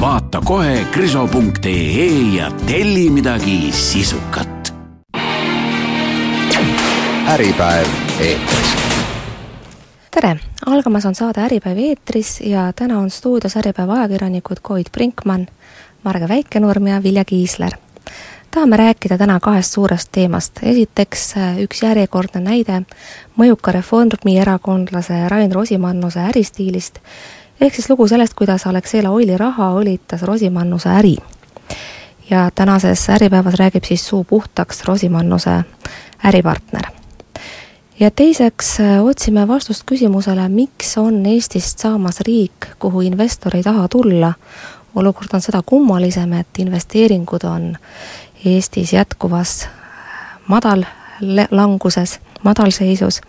Vaata kohe kriso.ee ja telli midagi sisukat. äripäev eetris tere, algamas on saade Äripäev eetris ja täna on stuudios Äripäeva ajakirjanikud Koit Brinkmann, Marge Väikenurm ja Vilja Kiisler. tahame rääkida täna kahest suurest teemast, esiteks üks järjekordne näide mõjuka reformierakondlase Rain Rosimannuse äristiilist, ehk siis lugu sellest, kuidas Alexela Oili raha õlitas Rosimannuse äri. ja tänases Äripäevas räägib siis suu puhtaks Rosimannuse äripartner ja teiseks äh, otsime vastust küsimusele, miks on Eestist saamas riik, kuhu investor ei taha tulla. olukord on seda kummalisem, et investeeringud on Eestis jätkuvas madal languses, madalseisus.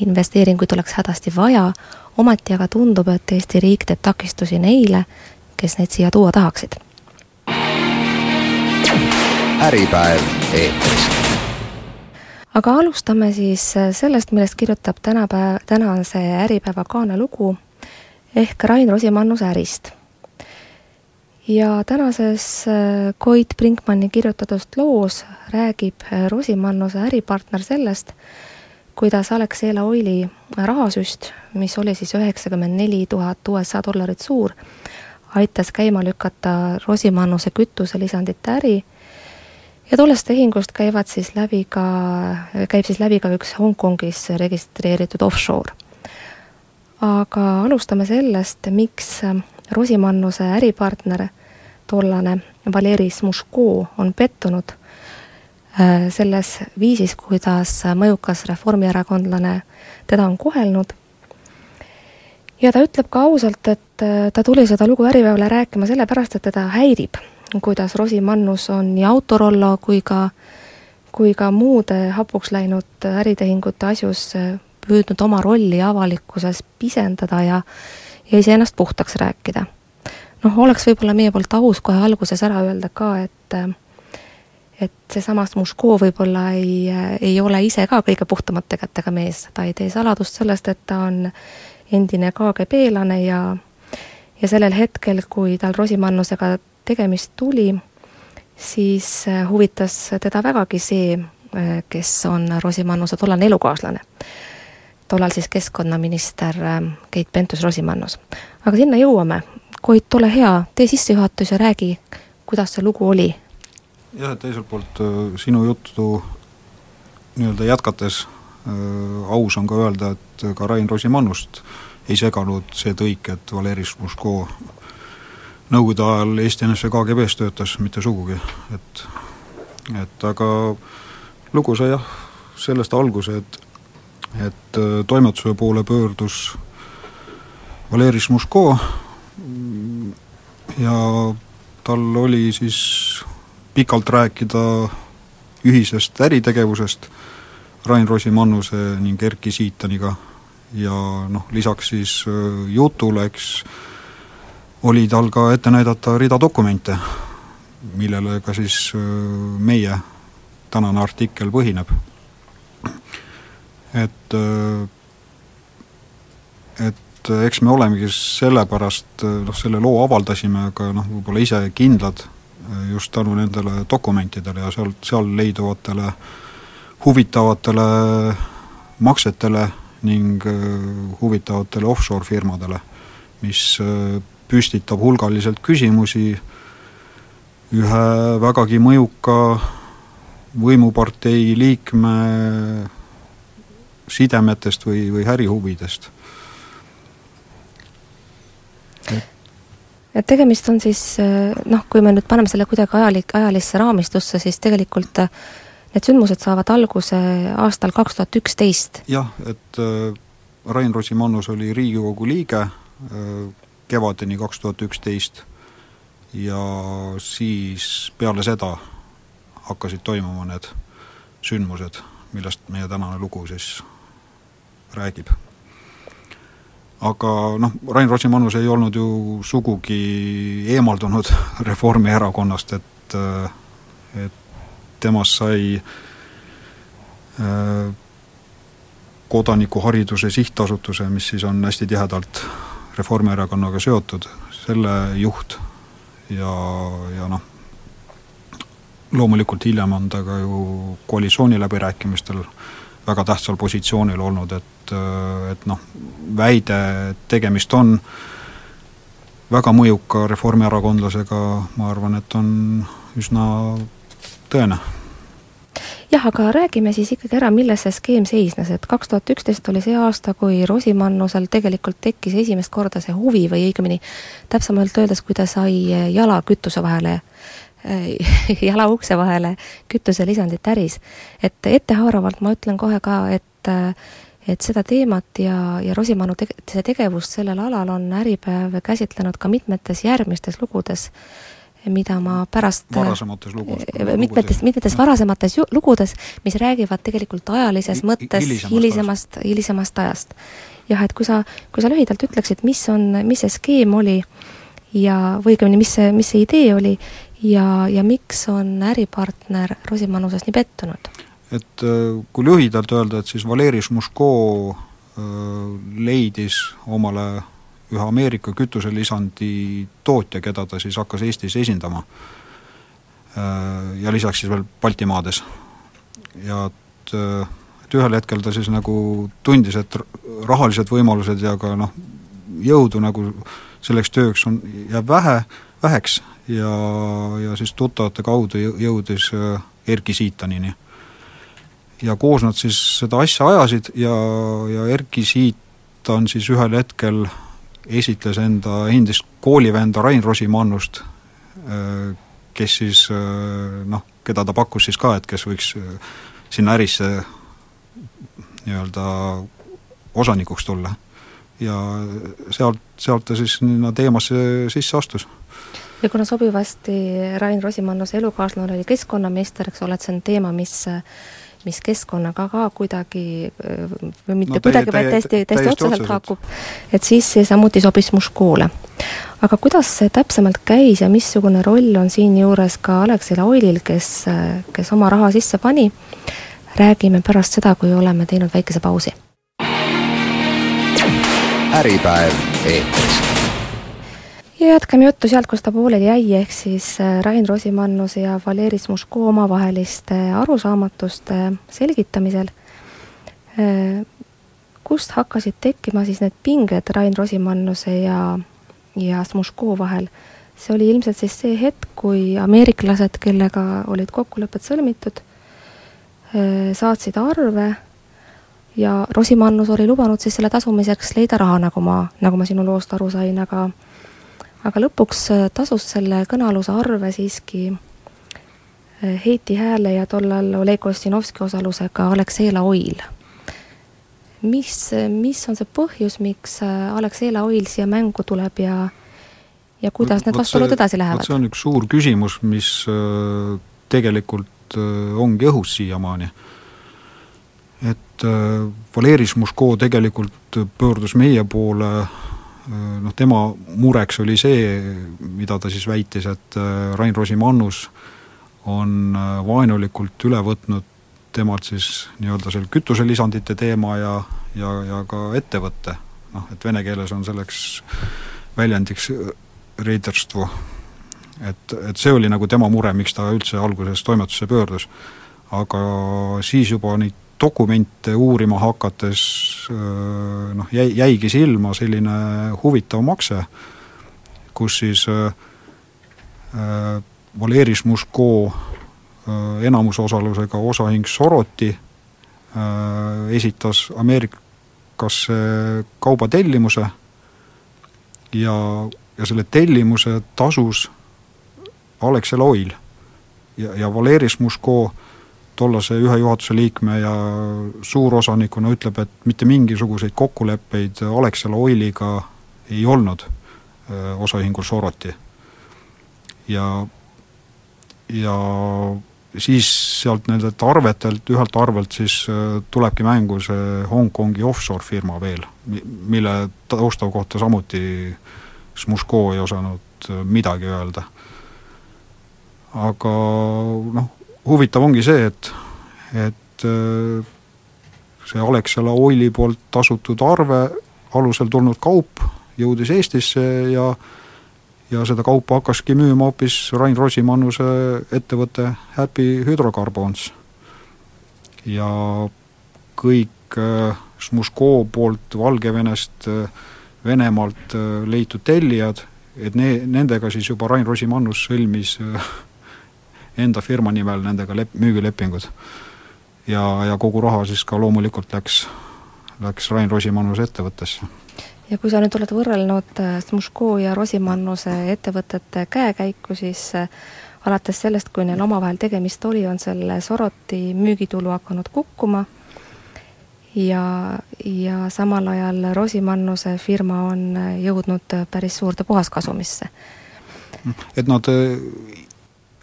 investeeringuid oleks hädasti vaja, ometi aga tundub, et Eesti riik teeb takistusi neile, kes neid siia tuua tahaksid. äripäev eetris aga alustame siis äh, sellest, millest kirjutab tänapäev, tänase Äripäeva kaanelugu ehk Rain Rosimannuse ärist. ja tänases äh, Koit Brinkmanni kirjutatust loos räägib äh, Rosimannuse äripartner sellest, kuidas Alexela Oili rahasüst, mis oli siis üheksakümmend neli tuhat USA dollarit suur, aitas käima lükata Rosimannuse kütuselisandite äri ja tollest tehingust käivad siis läbi ka, käib siis läbi ka üks Hongkongis registreeritud offshore. aga alustame sellest, miks Rosimannuse äripartner, tollane Valeri Smuško on pettunud selles viisis, kuidas mõjukas reformierakondlane teda on kohelnud. ja ta ütleb ka ausalt, et äh, ta tuli seda lugu Äripäevale rääkima sellepärast, et teda häirib kuidas Rosimannus on nii Autorollo kui ka, kui ka muude hapuks läinud äritehingute asjus püüdnud oma rolli avalikkuses pisendada ja, ja iseennast puhtaks rääkida. noh, oleks võib-olla meie poolt aus kohe alguses ära öelda ka, et et seesama Smuško võib-olla ei, ei ole ise ka kõige puhtamate kätega mees, ta ei tee saladust sellest, et ta on endine KGB-lane ja ja sellel hetkel, kui tal Rosimannusega tegemist tuli, siis äh, huvitas teda vägagi see, äh, kes on Rosimannuse tollane elukaaslane. tollal siis keskkonnaminister äh, Keit Pentus-Rosimannus. aga sinna jõuame. Koit, ole hea, tee sissejuhatus ja räägi, kuidas see lugu oli? Jah, teiselt poolt sinu juttu nii-öelda jätkates äh, aus on ka öelda, et ka Rain Rosimannust ei seganud see tõik, et Valeri Šmuško Nõukogude ajal Eesti NSV KGB-s töötas, mitte sugugi, et et aga lugu sai jah, sellest alguse, et et äh, toimetuse poole pöördus Valeri Šmuško ja tal oli siis pikalt rääkida ühisest äritegevusest Rain Rosimannuse ning Erki Siitaniga ja noh, lisaks siis äh, jutule, eks, oli tal ka ette näidata rida dokumente, millele ka siis meie tänane artikkel põhineb. et, et eks me olemegi sellepärast, noh selle loo avaldasime, aga noh, võib-olla ise kindlad just tänu nendele dokumentidele ja sealt, seal leiduvatele huvitavatele maksetele ning huvitavatele offshore firmadele, mis püstitab hulgaliselt küsimusi ühe vägagi mõjuka võimupartei liikme sidemetest või, või ärihuvidest. et tegemist on siis noh, kui me nüüd paneme selle kuidagi ajalik, ajalisse raamistusse, siis tegelikult need sündmused saavad alguse aastal kaks tuhat üksteist. jah, et äh, Rain Rosimannus oli Riigikogu liige äh,, kevadeni kaks tuhat üksteist ja siis peale seda hakkasid toimuma need sündmused, millest meie tänane lugu siis räägib. Aga noh, Rain Rosimannus ei olnud ju sugugi eemaldunud Reformierakonnast, et et temast sai äh, kodanikuhariduse sihtasutuse, mis siis on hästi tihedalt Reformierakonnaga seotud, selle juht. Ja, ja noh, loomulikult hiljem on ta ka ju koalitsiooniläbirääkimistel väga tähtsal positsioonil olnud, et, et noh, väide, et tegemist on väga mõjuka reformierakondlasega, ma arvan, et on üsna tõene. Jah, aga räägime siis ikkagi ära, milles see skeem seisnes, et kaks tuhat üksteist oli see aasta, kui Rosimannusel tegelikult tekkis esimest korda see huvi või õigemini täpsemalt öeldes, kui ta sai jala kütuse vahele jala ukse vahele kütuselisandit äris. et ettehaaravalt ma ütlen kohe ka, et et seda teemat ja, ja Rosimannu tege-, see tegevust sellel alal on Äripäev käsitlenud ka mitmetes järgmistes lugudes mida ma pärast varasemates lugudes, mitmetes, mitmetes varasemates ju, lugudes, mis räägivad tegelikult ajalises mõttes hilisemast, hilisemast, hilisemast ajast. jah, et kui sa, kui sa lühidalt ütleksid, mis on, mis see skeem oli ja, või õigemini, mis see, mis see idee oli ja, ja miks on äripartner Rosimannusest nii pettunud? et kui lühidalt öelda, et siis Valeri Šmuško leidis omale ühe Ameerika kütuselisandi tootja, keda ta siis hakkas Eestis esindama. Ja lisaks siis veel Baltimaades. ja et, et ühel hetkel ta siis nagu tundis, et rahalised võimalused ja ka noh, jõudu nagu selleks tööks on, jääb vähe, väheks ja, ja siis tuttavate kaudu jõudis Erki Siitanini. ja koos nad siis seda asja ajasid ja, ja Erki Siitan siis ühel hetkel esitles enda endist koolivenda Rain Rosimannust, äh, kes siis äh, noh, keda ta pakkus siis ka, et kes võiks äh, sinna ärisse nii-öelda osanikuks tulla. ja sealt, sealt ta siis sinna teemasse sisse astus ja kuna sobivasti Rain Rosimannuse elukaaslane oli keskkonnaminister, eks ole, et see on teema, mis mis keskkonnaga ka kuidagi või mitte no, kuidagi, vaid täiesti, täiesti otseselt haakub, et siis see samuti sobis Muškoole. aga kuidas see täpsemalt käis ja missugune roll on siinjuures ka Aleksei Laulil, kes, kes oma raha sisse pani, räägime pärast seda, kui oleme teinud väikese pausi. äripäev eetris ja jätkame juttu sealt, kus ta pooleli jäi, ehk siis äh, Rain Rosimannuse ja Valeri Smuško omavaheliste arusaamatuste selgitamisel. Äh, kust hakkasid tekkima siis need pinged Rain Rosimannuse ja, ja Smuško vahel? see oli ilmselt siis see hetk, kui ameeriklased, kellega olid kokkulepped sõlmitud, äh, saatsid arve ja Rosimannus oli lubanud siis selle tasumiseks leida raha, nagu ma, nagu ma sinu loost aru sain, aga aga lõpuks äh, tasus selle kõnealuse arve siiski äh, Heiti Hääle ja tollal Oleg Ossinovski osalusega Alexela Oil. mis, mis on see põhjus, miks äh, Alexela Oil siia mängu tuleb ja ja kuidas need vastuolud edasi lähevad? see on üks suur küsimus, mis tegelikult ongi õhus siiamaani. et Valeri Šmuško tegelikult pöördus meie poole noh, tema mureks oli see, mida ta siis väitis, et äh, Rain Rosimannus on äh, vaenulikult üle võtnud temalt siis nii-öelda seal kütuselisandite teema ja, ja, ja ka ettevõtte, noh, et vene keeles on selleks väljendiks äh, reiderstvu. et, et see oli nagu tema mure, miks ta üldse alguses toimetusse pöördus. aga siis juba neid dokumente uurima hakates noh, jäi, jäigi silma selline huvitav makse, kus siis äh, Valeri Šmuško äh, enamusosalusega osaühing Soroti äh, esitas Ameerikasse kaubatellimuse ja, ja selle tellimuse tasus Alexel Oil. Ja, ja Valeri Šmuško äh, tollase ühe juhatuse liikme ja suurosanikuna ütleb, et mitte mingisuguseid kokkuleppeid Alexela Oiliga ei olnud osaühingul Soroti. ja, ja siis sealt nendelt arvetelt, ühelt arvelt siis äh, tulebki mängu see Hongkongi offshore firma veel, mille tausta kohta samuti Smuško ei osanud äh, midagi öelda. aga noh, huvitav ongi see, et, et äh, see Alexela Oili poolt tasutud arve alusel tulnud kaup jõudis Eestisse ja ja seda kaupa hakkaski müüma hoopis Rain Rosimannuse ettevõte Happy Hydrocarbons. ja kõik äh, Smuško poolt Valgevenest, äh, Venemaalt äh, leitud tellijad, et ne-, nendega siis juba Rain Rosimannus sõlmis enda firma nimel nendega lep-, müügilepingud. ja, ja kogu raha siis ka loomulikult läks, läks Rain Rosimannuse ettevõttesse ja kui sa nüüd oled võrrelnud äh, Smuško ja Rosimannuse ettevõtete käekäiku, siis äh, alates sellest, kui neil omavahel tegemist oli, on selle Soroti müügitulu hakanud kukkuma ja, ja samal ajal Rosimannuse firma on äh, jõudnud päris suurde puhaskasumisse. et nad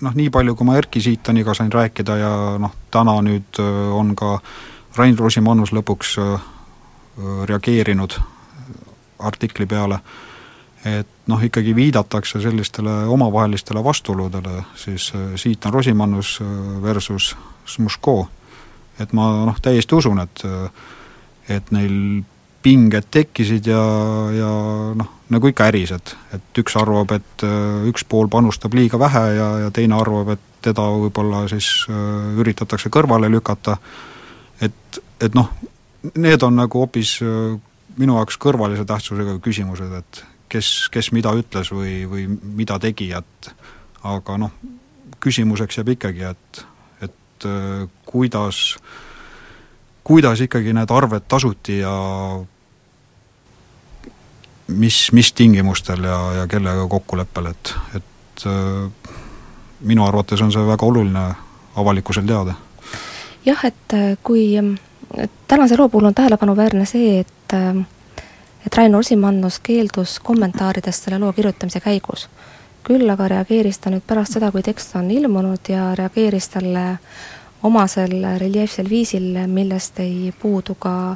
noh, nii palju, kui ma Erki Siitaniga sain rääkida ja noh, täna nüüd on ka Rain Rosimannus lõpuks reageerinud artikli peale, et noh, ikkagi viidatakse sellistele omavahelistele vastuoludele, siis äh, siit on Rosimannus äh, versus Smuško. et ma noh, täiesti usun, et äh, et neil pinged tekkisid ja, ja noh, nagu ikka äris, et, et üks arvab, et üks pool panustab liiga vähe ja, ja teine arvab, et teda võib-olla siis äh, üritatakse kõrvale lükata, et, et noh, need on nagu hoopis minu jaoks kõrvalise tähtsusega küsimused, et kes, kes mida ütles või, või mida tegi, et aga noh, küsimuseks jääb ikkagi, et, et äh, kuidas, ikkagi need arved tasuti ja mis, mis tingimustel ja, ja kellega kokkuleppel, et, et äh, minu arvates on see väga oluline avalikkusel teada. jah, et äh, kui tänase loo puhul on tähelepanuväärne see, et et Rain Rosimannus keeldus kommentaaridest selle loo kirjutamise käigus. küll aga reageeris ta nüüd pärast seda, kui tekst on ilmunud ja reageeris talle omasel reljeefsel viisil, millest ei puudu ka,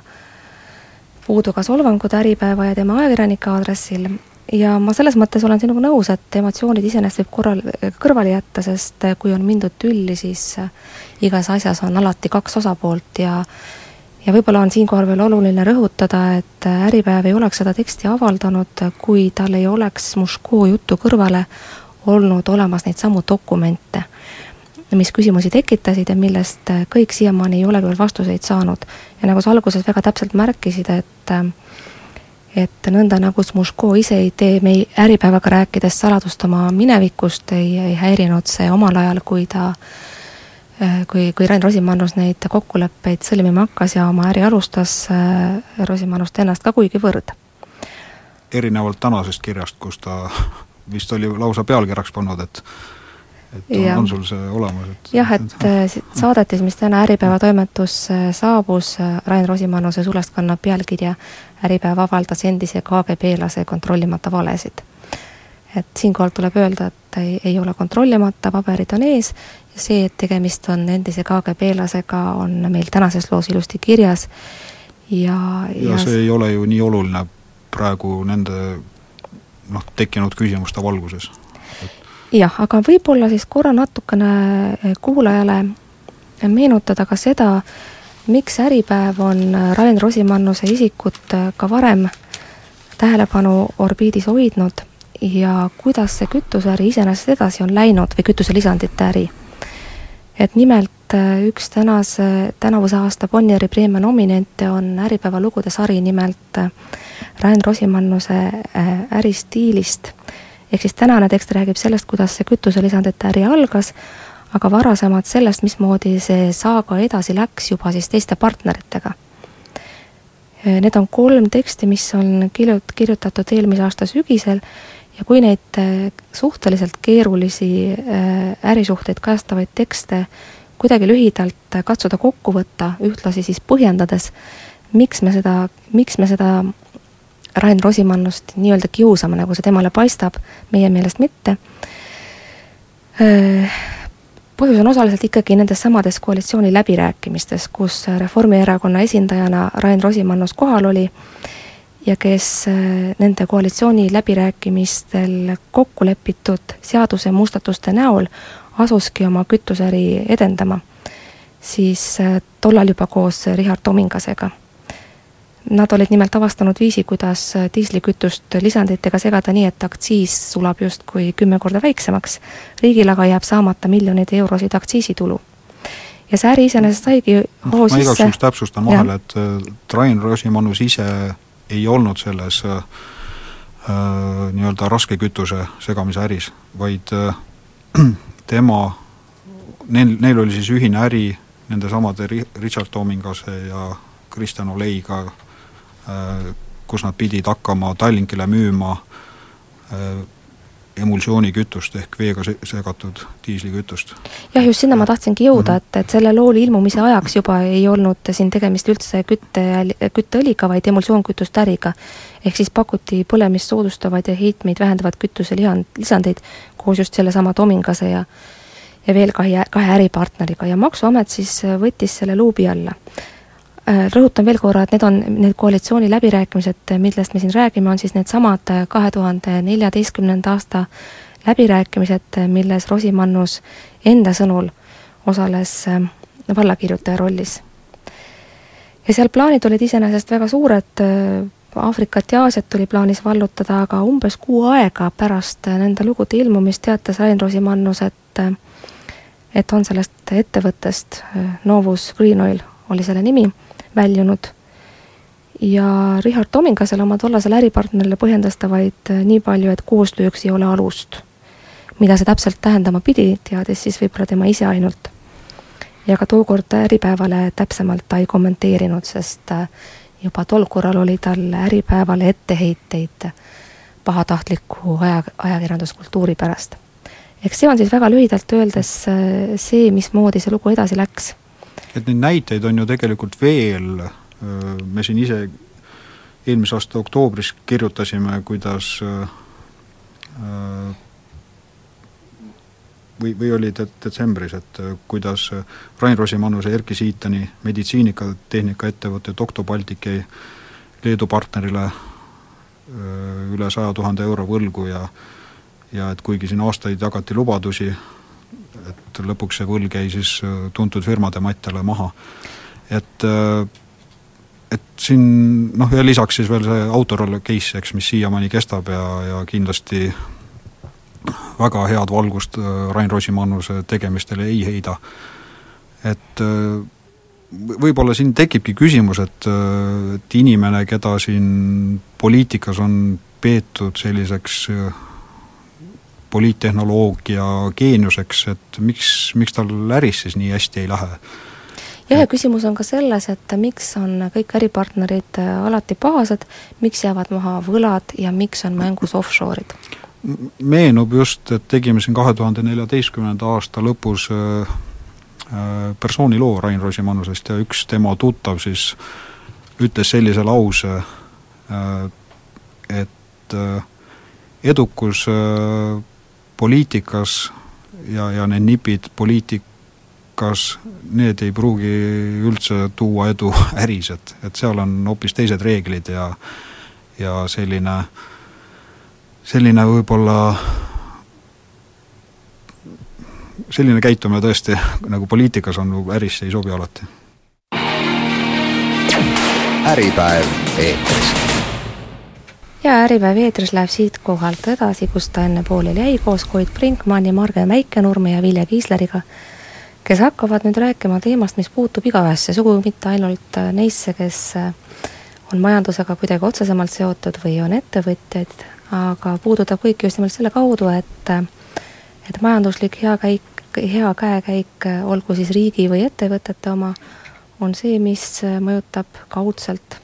puudu ka solvangud Äripäeva ja tema ajakirjanike aadressil. Ja ma selles mõttes olen sinuga nõus, et emotsioonid iseenesest võib korral, kõrvale jätta, sest kui on mindud tülli, siis igas asjas on alati kaks osapoolt ja ja võib-olla on siinkohal veel oluline rõhutada, et Äripäev ei oleks seda teksti avaldanud, kui tal ei oleks Muško jutu kõrvale olnud olemas neid samu dokumente, mis küsimusi tekitasid ja millest kõik siiamaani ei olegi veel vastuseid saanud. ja nagu sa alguses väga täpselt märkisid, et et nõnda, nagu Smuško ise ei tee mei-, Äripäevaga rääkides saladust oma minevikust, ei, ei häirinud see omal ajal, kui ta äh, Äh, kui, kui Rain Rosimannus neid kokkuleppeid sõlmima hakkas ja oma äri alustas, äh, Rosimannust ennast ka kuigivõrd. erinevalt tänasest kirjast, kus ta vist oli lausa pealkirjaks pannud, et et on, ja. on sul see olemas, et jah, et, et äh, saadetis, mis täna Äripäeva toimetusse saabus, Rain Rosimannuse sulest kannab pealkirja Äripäev avaldas endise KGB-lase kontrollimata valesid et siinkohal tuleb öelda, et ei, ei ole kontrollimata, paberid on ees ja see, et tegemist on endise KGB-lasega, on meil tänases loos ilusti kirjas ja, ja ja see ei ole ju nii oluline praegu nende noh, tekkinud küsimuste valguses. Jah, aga võib-olla siis korra natukene eh, kuulajale meenutada ka seda, miks Äripäev on Rain Rosimannuse isikut eh, ka varem tähelepanu orbiidis hoidnud ja kuidas see kütuseäri iseenesest edasi on läinud või kütuselisandite äri. et nimelt üks tänase, tänavuse aasta Bonnieri preemia nominente on Äripäeva lugude sari nimelt Rain Rosimannuse äristiilist. Ehk siis tänane tekst räägib sellest, kuidas see kütuselisandite äri algas, aga varasemalt sellest, mismoodi see saaga edasi läks juba siis teiste partneritega. Need on kolm teksti, mis on kirjut-, kirjutatud eelmise aasta sügisel ja kui neid äh, suhteliselt keerulisi äh, ärisuhteid kajastavaid tekste kuidagi lühidalt katsuda kokku võtta, ühtlasi siis põhjendades, miks me seda, miks me seda Rain Rosimannust nii-öelda kiusame, nagu see temale paistab, meie meelest mitte, põhjus on osaliselt ikkagi nendes samades koalitsiooni läbirääkimistes, kus Reformierakonna esindajana Rain Rosimannus kohal oli ja kes nende koalitsiooni läbirääkimistel kokku lepitud seadusemustatuste näol asuski oma kütuseäri edendama, siis tollal juba koos Richard Tomingasega Nad olid nimelt avastanud viisi, kuidas diislikütust lisanditega segada nii, et aktsiis sulab justkui kümme korda väiksemaks, riigil aga jääb saamata miljoneid eurosid aktsiisitulu. ja see äri iseenesest saigi hoo sisse ma igaks juhuks täpsustan vahele, et Rain Rosimannus ise ei olnud selles äh, nii-öelda raske kütuse segamise äris, vaid äh, tema, neil, neil oli siis ühine äri nendesamade Richard Toomingase ja Kristjan Oleiga Äh, kus nad pidid hakkama Tallinkile müüma äh, emulsioonikütust ehk veega segatud diislikütust. jah, just sinna ma tahtsingi jõuda -hmm. et, et selle loo ilmumise ajaks juba ei olnud siin tegemist üldse kütte, kütteõliga, vaid emulsioonkütuste äriga. ehk siis pakuti põlemist soodustavaid ja heitmeid vähendavad kütuse lihan-, lisandeid koos just sellesama Tomingase ja ja veel kahe, kahe äripartneriga ja Maksuamet siis võttis selle luubi alla Äh, rõhutan veel korra, et need on need koalitsiooni läbirääkimised, millest me siin räägime, on siis needsamad äh, kahe tuhande neljateistkümnenda aasta läbirääkimised, milles Rosimannus enda sõnul osales äh, vallakirjutaja rollis. ja seal plaanid olid iseenesest väga suured, Aafrikat ja Aasiat oli plaanis vallutada, aga umbes kuu aega pärast nende lugude ilmumist teatas Rain Rosimannus, et et on sellest ettevõttest, Novus Green Oil oli selle nimi väljunud. ja Richard Tomingasel oma tollasele äripartnerile põhjendas ta vaid äh, nii palju, et koostööks ei ole alust. mida see täpselt tähendama pidi, teadis siis võib-olla tema ise ainult. ja ka tookord Äripäevale täpsemalt ta ei kommenteerinud, sest äh, juba tol korral oli tal Äripäevale etteheiteid pahatahtliku aja, ajakirjanduskultuuri pärast. eks see on siis väga lühidalt öeldes äh, see, mismoodi see lugu edasi läks et neid näiteid on ju tegelikult veel, me siin ise eelmise aasta oktoobris kirjutasime, kuidas või, või oli de-, detsembris, et kuidas Rain Rosimannuse Erki Siitani meditsiinikatehnika ettevõte Doktor Baltic jäi Leedu partnerile üle saja tuhande euro võlgu ja ja et kuigi siin aastaid jagati lubadusi, et lõpuks see võlg jäi siis äh, tuntud firmade matjale maha. et äh, et siin noh, ja lisaks siis veel see Autorolle case, eks, mis siiamaani kestab ja, ja kindlasti väga head valgust äh, Rain Rosimannuse tegemistele ei heida. et võib-olla siin tekibki küsimus, et, et inimene, keda siin poliitikas on peetud selliseks poliittehnoloogia geeniuseks, et miks, miks tal äris siis nii hästi ei lähe? jah, ja küsimus on ka selles, et miks on kõik äripartnerid äh, alati pahased, miks jäävad maha võlad ja miks on mängus offshore'id? meenub just, et tegime siin kahe tuhande neljateistkümnenda aasta lõpus äh, äh, persooniloo Rain Rosimannusest ja üks tema tuttav siis ütles sellise lause, et edukus poliitikas ja, ja need nipid poliitikas, need ei pruugi üldse tuua edu äris, et, et seal on hoopis teised reeglid ja ja selline, selline võib-olla selline käitumine tõesti nagu poliitikas on, ärisse ei sobi alati. äripäev eetris ja Äripäev eetris läheb siitkohalt edasi, kus ta enne pooleli jäi, koos Koit Brinkmanni, Marge Mäikenurme ja Vilja Kiisleriga, kes hakkavad nüüd rääkima teemast, mis puutub igaühesse, sugugi mitte ainult neisse, kes on majandusega kuidagi otsesemalt seotud või on ettevõtjaid, aga puudutab kõiki just nimelt selle kaudu, et et majanduslik hea käik, hea käekäik, olgu siis riigi või ettevõtete oma, on see, mis mõjutab kaudselt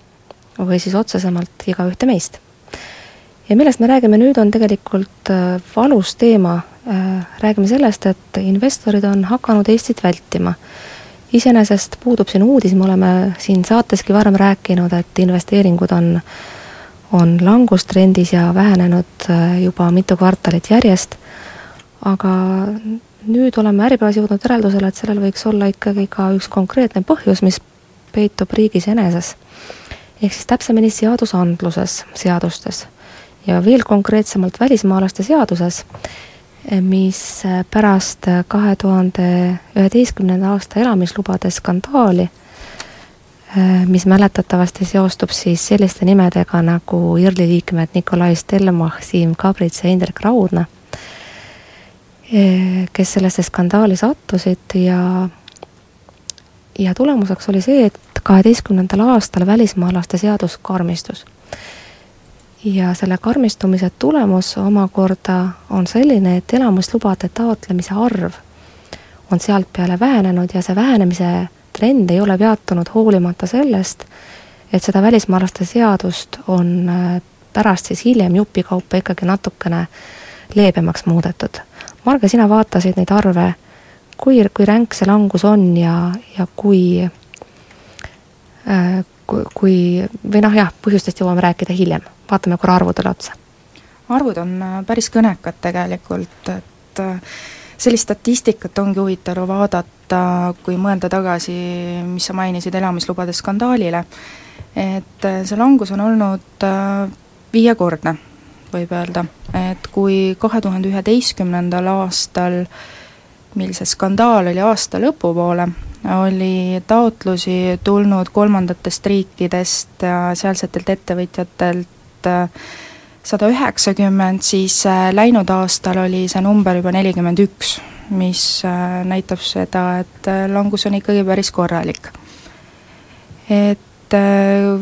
või siis otsesemalt igaühte meist ja millest me räägime nüüd, on tegelikult äh, valus teema. Äh, räägime sellest, et investorid on hakanud Eestit vältima. iseenesest puudub siin uudis, me oleme siin saateski varem rääkinud, et investeeringud on, on langustrendis ja vähenenud äh, juba mitu kvartalit järjest, aga nüüd oleme Äripäevas jõudnud järeldusele, et sellel võiks olla ikkagi ka üks konkreetne põhjus, mis peitub riigis eneses. ehk siis täpsemini seadusandluses, seadustes ja veel konkreetsemalt välismaalaste seaduses, mis pärast kahe tuhande üheteistkümnenda aasta elamislubade skandaali, mis mäletatavasti seostub siis selliste nimedega nagu IRL-i liikmed Nikolai Stelmach, Siim Kabrits ja Indrek Raudna, kes sellesse skandaali sattusid ja ja tulemuseks oli see, et kaheteistkümnendal aastal välismaalaste seadus karmistus ja selle karmistumise tulemus omakorda on selline, et elamislubade taotlemise arv on sealtpeale vähenenud ja see vähenemise trend ei ole peatunud hoolimata sellest, et seda välismaalaste seadust on äh, pärast siis hiljem jupikaupa ikkagi natukene leebemaks muudetud. Marge, sina vaatasid neid arve, kui, kui ränk see langus on ja, ja kui äh, kui, kui või noh jah, põhjustest jõuame rääkida hiljem, vaatame korra arvudele otsa. arvud on äh, päris kõnekad tegelikult, et äh, sellist statistikat ongi huvitav vaadata, kui mõelda tagasi, mis sa mainisid, elamislubade skandaalile, et äh, see langus on olnud viiekordne, võib öelda, et kui kahe tuhande üheteistkümnendal aastal mil see skandaal oli aasta lõpupoole, oli taotlusi tulnud kolmandatest riikidest ja sealsetelt ettevõtjatelt äh, sada üheksakümmend, siis äh, läinud aastal oli see number juba nelikümmend üks, mis äh, näitab seda, et langus on ikkagi päris korralik. et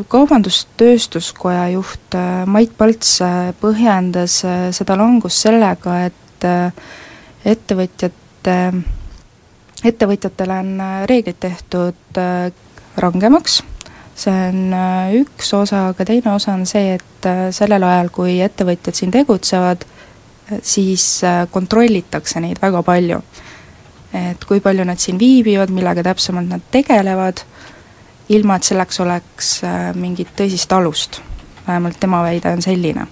Kaubandus-Tööstuskoja juht Mait Palts põhjendas seda langust sellega, et ettevõtjate ettevõtjatele on äh, reeglid tehtud äh, rangemaks, see on äh, üks osa, aga teine osa on see, et sellel ajal, kui ettevõtjad siin tegutsevad, siis kontrollitakse neid väga palju. et kui palju nad siin viibivad, millega täpsemalt nad tegelevad, ilma et selleks oleks mingit tõsist alust. vähemalt tema väide on selline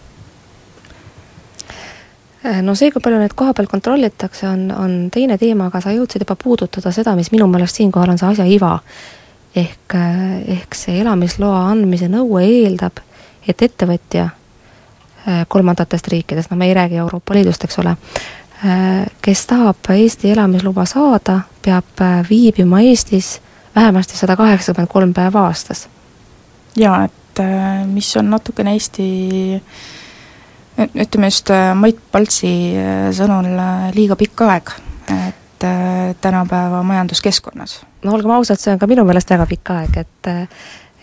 no see, kui palju neid kohapeal kontrollitakse, on, on teine teema, aga sa jõudsid juba puudutada seda, mis minu meelest siinkohal on see asja iva. ehk, äh, ehk see elamisloa andmise nõue eeldab, et ettevõtja äh, kolmandatest riikidest, no me ei räägi Euroopa Liidust, eks ole, kes tahab Eesti elamisluba saada, peab viibima Eestis vähemasti sada kaheksakümmend kolm päeva aastas. jaa, et mis on natukene Eesti ütleme just äh, Mait Paltsi äh, sõnul äh, liiga pikk aeg, et tänapäeva majanduskeskkonnas. no olgem ausad, see on ka minu meelest väga pikk aeg, et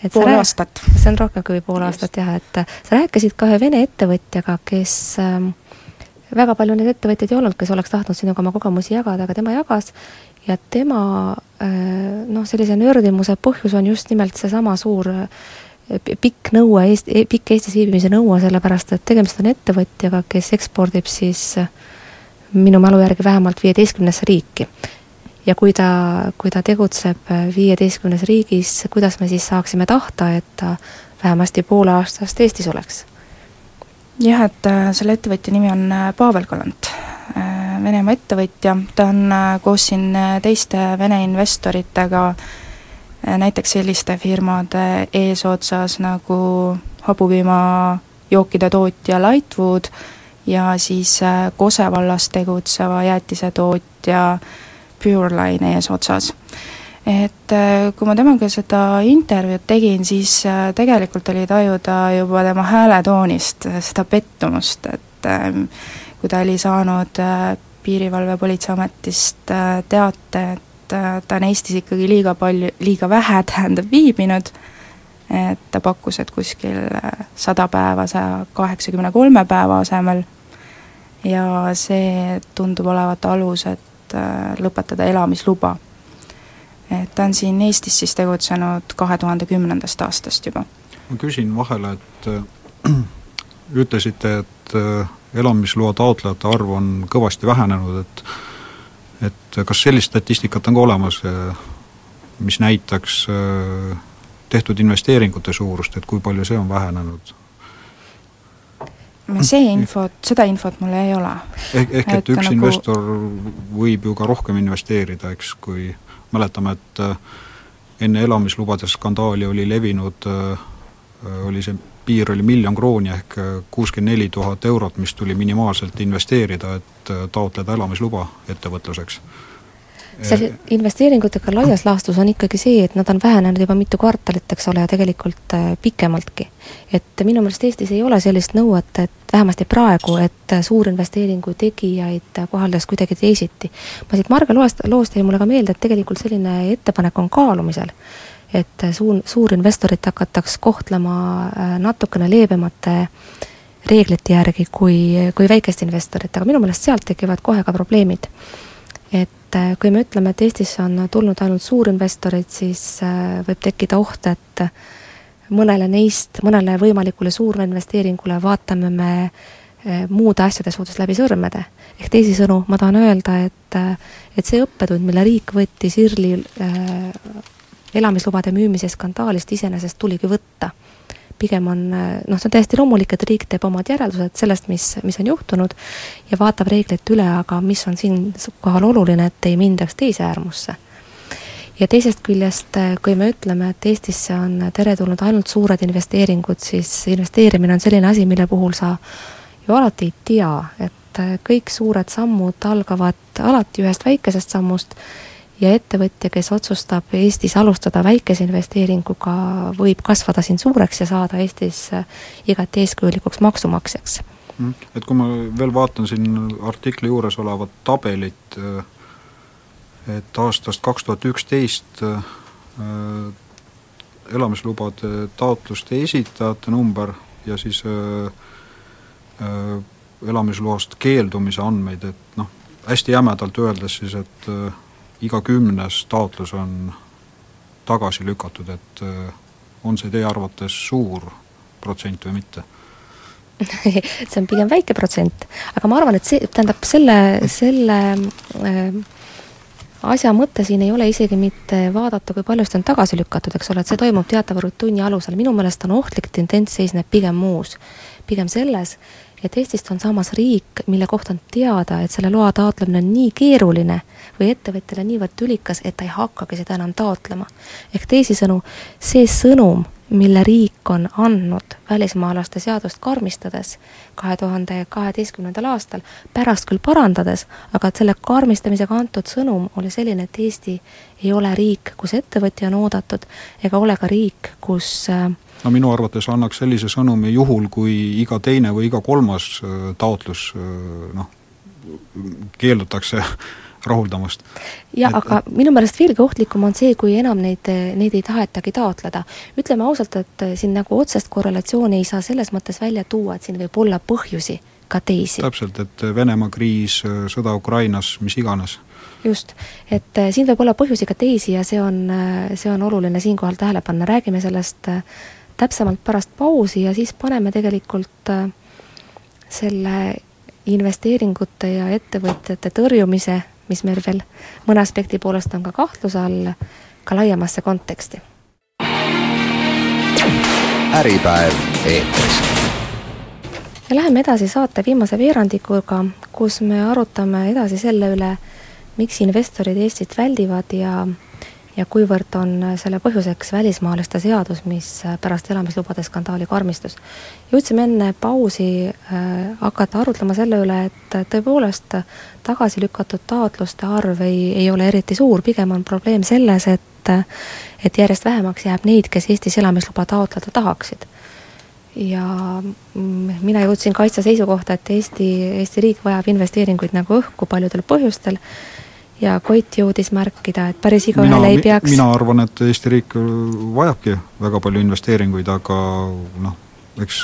et pool rääk... aastat. see on rohkem kui pool just. aastat jah, et sa rääkisid ka ühe vene ettevõtjaga, kes äh, väga palju neid ettevõtjaid ei olnud, kes oleks tahtnud sinuga oma kogemusi jagada, aga tema jagas ja tema noh, sellise nördimuse põhjus on just nimelt seesama suur pikk nõue, Eesti, pikk Eestis viibimise nõue, sellepärast et tegemist on ettevõtjaga, kes ekspordib siis minu mälu järgi vähemalt viieteistkümnesse riiki. ja kui ta, kui ta tegutseb viieteistkümnes riigis, kuidas me siis saaksime tahta, et ta vähemasti poole aastast Eestis oleks? jah, et selle ettevõtja nimi on Pavel Kalant, Venemaa ettevõtja, ta on koos siin teiste Vene investoritega Äh, näiteks selliste firmade eesotsas nagu hapupiimajookide tootja Lightwood ja siis äh, Kose vallas tegutseva jäätisetootja Pureline eesotsas. et äh, kui ma temaga seda intervjuud tegin, siis tegelikult oli tajuda juba tema hääletoonist seda pettumust, et kui ta oli saanud Piirivalve Politseiametist teate, et äh, ta on Eestis ikkagi liiga palju, liiga vähe, tähendab, viibinud, et ta pakkus, et kuskil äh, sada päeva saja kaheksakümne kolme päeva asemel ja see tundub olevat alus, et äh, lõpetada elamisluba. et ta on siin Eestis siis tegutsenud kahe tuhande kümnendast aastast juba. ma küsin vahele, et ütlesite, et elamisloa taotlejate arv on kõvasti vähenenud, et et kas sellist statistikat on ka olemas, mis näitaks tehtud investeeringute suurust, et kui palju see on vähenenud? see infot, seda infot mul ei ole. ehk, ehk et, et üks nagu... investor võib ju ka rohkem investeerida, eks, kui mäletame, et äh, enne elamislubade skandaali oli levinud, äh, oli see piir oli miljon krooni ehk kuuskümmend neli tuhat eurot, mis tuli minimaalselt investeerida, et taotleda elamisluba ettevõtluseks seal investeeringutega laias laastus on ikkagi see, et nad on vähenenud juba mitu kvartalit, eks ole, ja tegelikult äh, pikemaltki. et minu meelest Eestis ei ole sellist nõuet, et vähemasti praegu, et suurinvesteeringu tegijaid kohaldaks kuidagi teisiti. ma siit Marge loest, loost jäi mulle ka meelde, et tegelikult selline ettepanek on kaalumisel. Et suur, suurinvestorit hakataks kohtlema äh, natukene leebemate reeglite järgi kui, kui väikest investorit, aga minu meelest sealt tekivad kohe ka probleemid et äh, kui me ütleme, et Eestisse on tulnud ainult suurinvestorid, siis äh, võib tekkida oht, et mõnele neist, mõnele võimalikule suurinvesteeringule vaatame me äh, muude asjade suhtes läbi sõrmede. ehk teisisõnu, ma tahan öelda, et, et see õppetund, mille riik võttis IRL-i äh, elamislubade müümise skandaalist, iseenesest tuligi võtta pigem on noh, see on täiesti loomulik, et riik teeb omad järeldused sellest, mis, mis on juhtunud ja vaatab reeglid üle, aga mis on siinkohal oluline, et ei mindaks teise äärmusse. ja teisest küljest, kui me ütleme, et Eestisse on teretulnud ainult suured investeeringud, siis investeerimine on selline asi, mille puhul sa ju alati ei tea, et kõik suured sammud algavad alati ühest väikesest sammust ja ettevõtja, kes otsustab Eestis alustada väikese investeeringuga, võib kasvada siin suureks ja saada Eestis äh, igati eeskujulikuks maksumaksjaks. Mm. Et kui ma veel vaatan siin artikli juures olevat tabelit, äh, et aastast kaks tuhat üksteist äh, elamislubade taotluste esitajate number ja siis elamisloast keeldumise andmeid, et noh, hästi jämedalt öeldes siis, et iga kümnes taotlus on tagasi lükatud, et äh, on see teie arvates suur protsent või mitte? see on pigem väike protsent, aga ma arvan, et see, tähendab selle, selle äh, asja mõte siin ei ole isegi mitte vaadata, kui palju seda on tagasi lükatud, eks ole, et see toimub teatava rutiini alusel, minu meelest on ohtlik tendents seisneb pigem muus. pigem selles, et Eestist on saamas riik, mille kohta on teada, et selle loa taotlemine on nii keeruline või ettevõtjale niivõrd tülikas, et ta ei hakkagi seda enam taotlema. ehk teisisõnu, see sõnum, mille riik on andnud välismaalaste seadust karmistades kahe tuhande kaheteistkümnendal aastal, pärast küll parandades, aga et selle karmistamisega antud sõnum oli selline, et Eesti ei ole riik, kus ettevõtja on oodatud, ega ole ka riik, kus äh, no minu arvates annaks sellise sõnumi juhul, kui iga teine või iga kolmas äh, taotlus äh, noh, keeldutakse rahuldamast. jah, aga minu meelest veelgi ohtlikum on see, kui enam neid, neid ei tahetagi taotleda. ütleme ausalt, et siin nagu otsest korrelatsiooni ei saa selles mõttes välja tuua, et siin võib olla põhjusi ka teisi. täpselt, et Venemaa kriis, sõda Ukrainas, mis iganes. just, et siin võib olla põhjusi ka teisi ja see on, see on oluline siinkohal tähele panna, räägime sellest äh, täpsemalt pärast pausi ja siis paneme tegelikult selle investeeringute ja ettevõtjate tõrjumise, mis meil veel mõne aspekti poolest on ka kahtluse all, ka laiemasse konteksti. äripäev eetris. ja läheme edasi saate viimase veerandikuga, kus me arutame edasi selle üle, miks investorid Eestit väldivad ja ja kuivõrd on selle põhjuseks välismaalaste seadus, mis pärast elamislubade skandaali karmistus. jõudsime enne pausi äh, hakata arutlema selle üle, et tõepoolest tagasi lükatud taotluste arv ei, ei ole eriti suur, pigem on probleem selles, et et järjest vähemaks jääb neid, kes Eestis elamisluba taotleda tahaksid. Ja mm, mina jõudsin kaitsta seisukohta, et Eesti, Eesti riik vajab investeeringuid nagu õhku paljudel põhjustel ja Koit jõudis märkida, et päris igaühele ei peaks mina arvan, et Eesti riik vajabki väga palju investeeringuid, aga noh, eks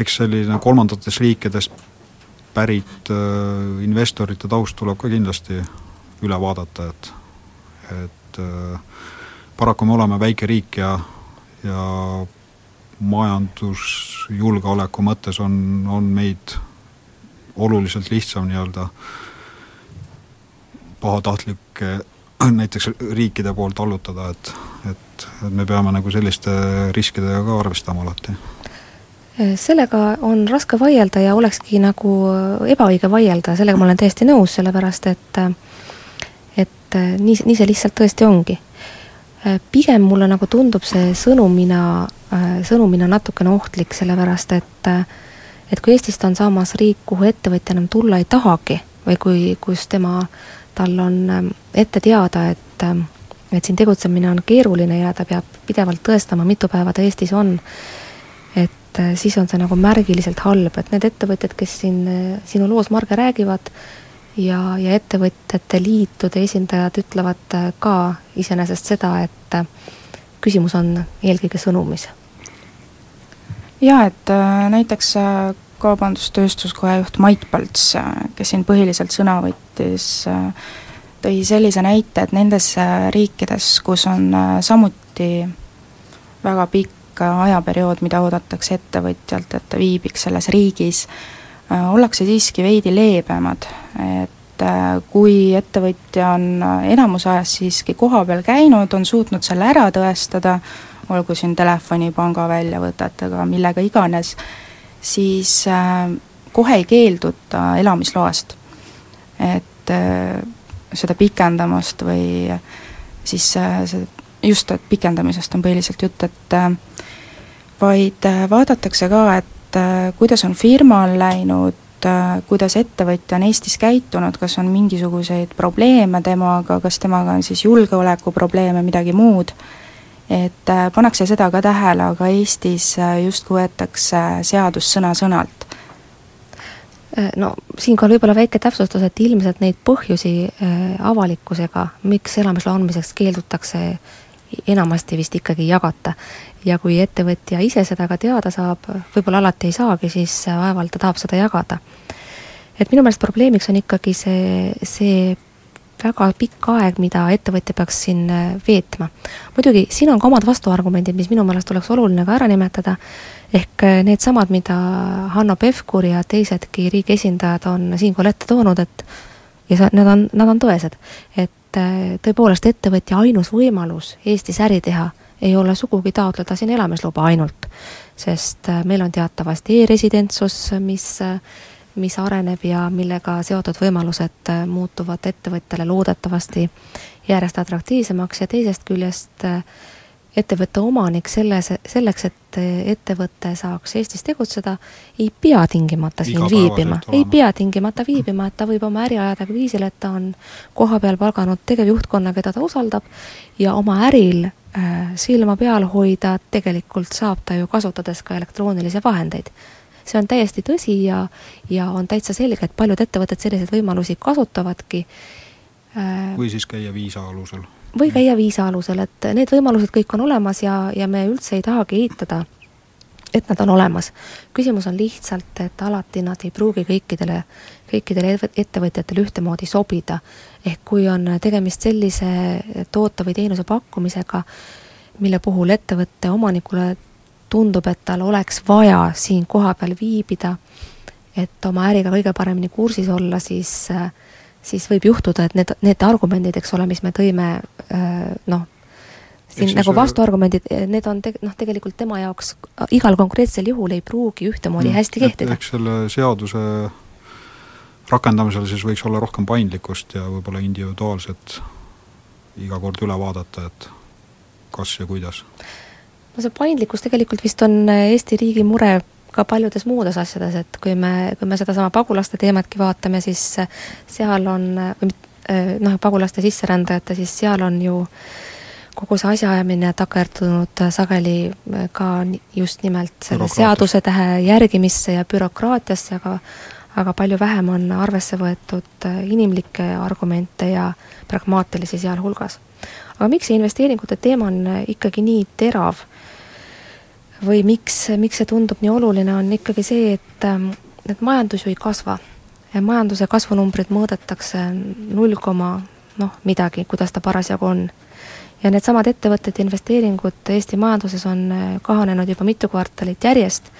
eks selline kolmandatest riikidest pärit äh, investorite taust tuleb ka kindlasti üle vaadata, et et äh, paraku me oleme väike riik ja, ja majandusjulgeoleku mõttes on, on meid oluliselt lihtsam nii-öelda äh, pahatahtlike näiteks riikide poolt allutada, et, et, et me peame nagu selliste riskidega ka arvestama alati. sellega on raske vaielda ja olekski nagu ebaõige vaielda, sellega ma olen täiesti nõus, sellepärast et et nii, nii see lihtsalt tõesti ongi. pigem mulle nagu tundub see sõnumina, sõnumina natukene ohtlik, sellepärast et et kui Eestist on saamas riik, kuhu ettevõtja enam tulla ei tahagi või kui, kus tema, tal on ette teada, et et siin tegutsemine on keeruline ja ta peab pidevalt tõestama, mitu päeva ta Eestis on, et äh, siis on see nagu märgiliselt halb, et need ettevõtjad, kes siin äh, sinu loos, Marge, räägivad, ja, ja ettevõtjate liitude esindajad ütlevad äh, ka iseenesest seda, et küsimus on eelkõige sõnumis. jaa, et näiteks Kaubandus-Tööstuskoja juht Mait Palts, kes siin põhiliselt sõna võttis, tõi sellise näite, et nendes riikides, kus on samuti väga pikk pikk ajaperiood, mida oodatakse ettevõtjalt, et ta viibiks selles riigis, äh, ollakse siiski veidi leebemad, et äh, kui ettevõtja on enamuse ajast siiski kohapeal käinud, on suutnud selle ära tõestada, olgu siin telefoni, pangaväljavõtetega, millega iganes, siis äh, kohe ei keelduta elamisloast. et seda pikendamast või siis see just, et pikendamisest on põhiliselt jutt, et vaid äh, vaadatakse ka, et äh, kuidas on firmal läinud, äh, kuidas ettevõtja on Eestis käitunud, kas on mingisuguseid probleeme temaga, kas temaga on siis julgeolekuprobleeme, midagi muud, et pannakse seda ka tähele, aga Eestis justkui võetakse seadus sõna-sõnalt. No siinkohal võib-olla väike täpsustus, et ilmselt neid põhjusi avalikkusega, miks elamisloa andmiseks keeldutakse, enamasti vist ikkagi ei jagata ja kui ettevõtja ise seda ka teada saab, võib-olla alati ei saagi, siis vaevalt ta tahab seda jagada. et minu meelest probleemiks on ikkagi see, see väga pikk aeg, mida ettevõtja peaks siin veetma. muidugi, siin on ka omad vastuargumendid, mis minu meelest oleks oluline ka ära nimetada, ehk needsamad, mida Hanno Pevkur ja teisedki riigi esindajad on siinkohal ette toonud, et ja see, need on, nad on tõesed, et tõepoolest ettevõtja ainus võimalus Eestis äri teha ei ole sugugi taotleda siin elamisluba ainult, sest äh, meil on teatavasti e-residentsus, mis äh, mis areneb ja millega seotud võimalused äh, muutuvad ettevõtjale loodetavasti järjest atraktiivsemaks. Ja teisest küljest ettevõtte omanik selles, selleks, et ettevõte saaks Eestis tegutseda, ei pea tingimata siin viibima, ei pea tingimata viibima, et ta võib oma äri ajada ka viisil, et ta on kohapeal palganud tegevjuhtkonna, keda ta usaldab, ja oma äril äh, silma peal hoida tegelikult saab ta ju kasutades ka elektroonilisi vahendeid. See on täiesti tõsi ja, ja on täitsa selge, et paljud ettevõtted selliseid võimalusi kasutavadki äh,. või siis käia viisa alusel või käia viisa alusel, et need võimalused kõik on olemas ja, ja me üldse ei tahagi eitada, et nad on olemas. küsimus on lihtsalt, et alati nad ei pruugi kõikidele, kõikidele ettevõtjatele ühtemoodi sobida. ehk kui on tegemist sellise toote või teenuse pakkumisega, mille puhul ettevõtte omanikule tundub, et tal oleks vaja siin kohapeal viibida, et oma äriga kõige paremini kursis olla, siis siis võib juhtuda, et need, need argumendid, eks ole, mis me tõime äh, noh, siin nagu vastuargumendid, need on te-, noh, tegelikult tema jaoks igal konkreetsel juhul ei pruugi ühtemoodi mm, hästi kehtida. eks selle seaduse rakendamisel siis võiks olla rohkem paindlikkust ja võib-olla individuaalselt iga kord üle vaadata, et kas ja kuidas. No see paindlikkus tegelikult vist on Eesti riigi mure ka paljudes muudes asjades, et kui me, kui me sedasama pagulaste teematki vaatame, siis seal on, või noh, pagulaste sisserändajate, siis seal on ju kogu see asjaajamine takerdunud sageli ka just nimelt selle seaduse tähe järgimisse ja bürokraatiasse, aga aga palju vähem on arvesse võetud inimlikke argumente ja pragmaatilisi sealhulgas. aga miks see investeeringute teema on ikkagi nii terav või miks, miks see tundub nii oluline, on ikkagi see, et, ähm, et majandus ju ei kasva. majanduse kasvunumbrid mõõdetakse null koma noh, midagi, kuidas ta parasjagu on. ja needsamad ettevõtete investeeringud Eesti majanduses on äh, kahanenud juba mitu kvartalit järjest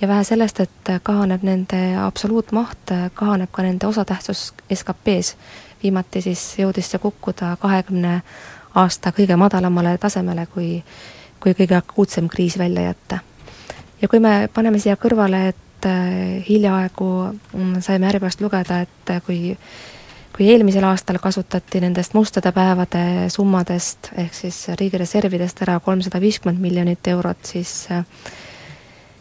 ja vähe sellest, et kahaneb nende absoluutmaht, kahaneb ka nende osatähtsus SKP-s. viimati siis jõudis see kukkuda kahekümne aasta kõige madalamale tasemele, kui kui kõige akuutsem kriis välja jätta. ja kui me paneme siia kõrvale, et äh, hiljaaegu mm, saime Äripäevast lugeda, et äh, kui kui eelmisel aastal kasutati nendest mustade päevade summadest ehk siis riigi reservidest ära kolmsada viiskümmend miljonit eurot, siis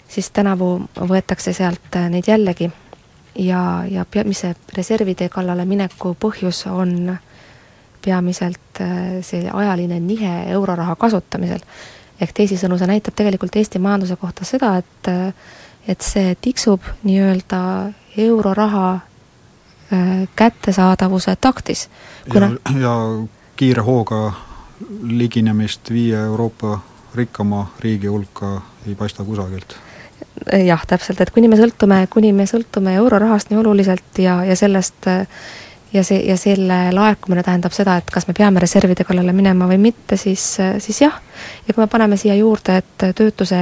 siis tänavu võetakse sealt neid jällegi. Ja, ja pea-, mis see reservide kallale mineku põhjus on? Peamiselt see ajaline nihe euroraha kasutamisel ehk teisisõnu, see näitab tegelikult Eesti majanduse kohta seda, et et see tiksub nii-öelda euroraha äh, kättesaadavuse taktis. Kuna... ja, ja kiire hooga liginemist viie Euroopa rikkama riigi hulka ei paista kusagilt jah, täpselt, et kuni me sõltume, kuni me sõltume eurorahast nii oluliselt ja, ja sellest ja see, ja selle laekumine tähendab seda, et kas me peame reservide kallale minema või mitte, siis, siis jah. ja kui me paneme siia juurde, et töötuse,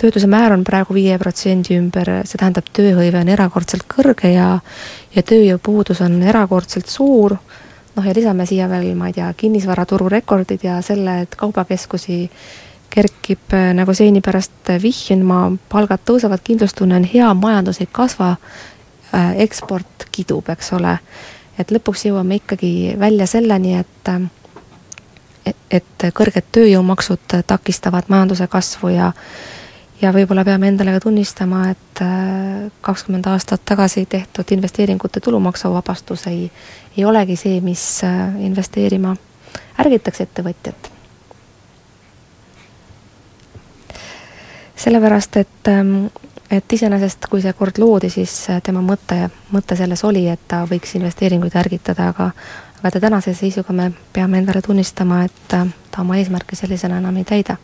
töötuse määr on praegu viie protsendi ümber, see tähendab, tööhõive on erakordselt kõrge ja ja tööjõupuudus on erakordselt suur, noh ja lisame siia veel, ma ei tea, kinnisvaraturu rekordid ja selle, et kaubakeskusi kerkib nagu seini pärast vihjuma, palgad tõusevad, kindlustunne on hea, majandus ei kasva, eksport kidub, eks ole. et lõpuks jõuame ikkagi välja selleni, et et kõrged tööjõumaksud takistavad majanduse kasvu ja ja võib-olla peame endale ka tunnistama, et äh, kakskümmend aastat tagasi tehtud investeeringute tulumaksuvabastus ei, ei olegi see, mis äh, investeerima ärgitaks ettevõtjat. sellepärast, et ähm, et iseenesest, kui see kord loodi, siis äh, tema mõte, mõte selles oli, et ta võiks investeeringuid ärgitada, aga aga tänase seisuga me peame endale tunnistama, et äh, ta oma eesmärki sellisena enam ei täida.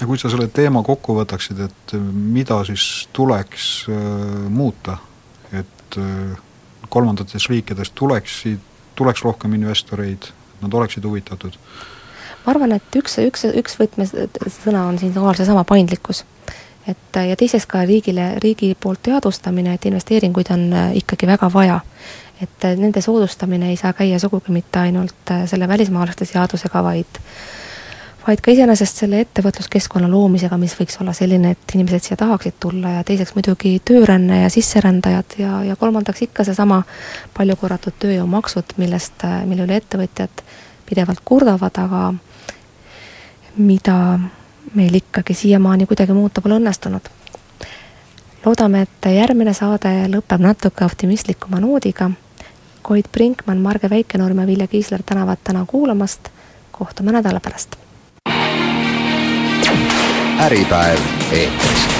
ja kui sa selle teema kokku võtaksid, et mida siis tuleks äh, muuta, et äh, kolmandatest riikidest tuleksid, tuleks rohkem investoreid, nad oleksid huvitatud äh, ma arvan, et üks, üks, üks võtmesõna on siinkohal seesama paindlikkus. et ja teiseks ka riigile, riigi poolt teadvustamine, et investeeringuid on äh, ikkagi väga vaja. et äh, nende soodustamine ei saa käia sugugi mitte ainult äh, selle välismaalaste seadusega, vaid vaid ka iseenesest selle ettevõtluskeskkonna loomisega, mis võiks olla selline, et inimesed siia tahaksid tulla ja teiseks muidugi tööränne ja sisserändajad ja, ja kolmandaks ikka seesama palju korratud tööjõumaksud, millest, mille üle ettevõtjad pidevalt kurdavad, aga mida meil ikkagi siiamaani kuidagi muuta pole õnnestunud. loodame, et järgmine saade lõpeb natuke optimistlikuma noodiga. Koit Brinkmann, Marge Väikenurm ja Vilja Kiisler tänavad täna kuulamast. kohtume nädala pärast. äripäev eetris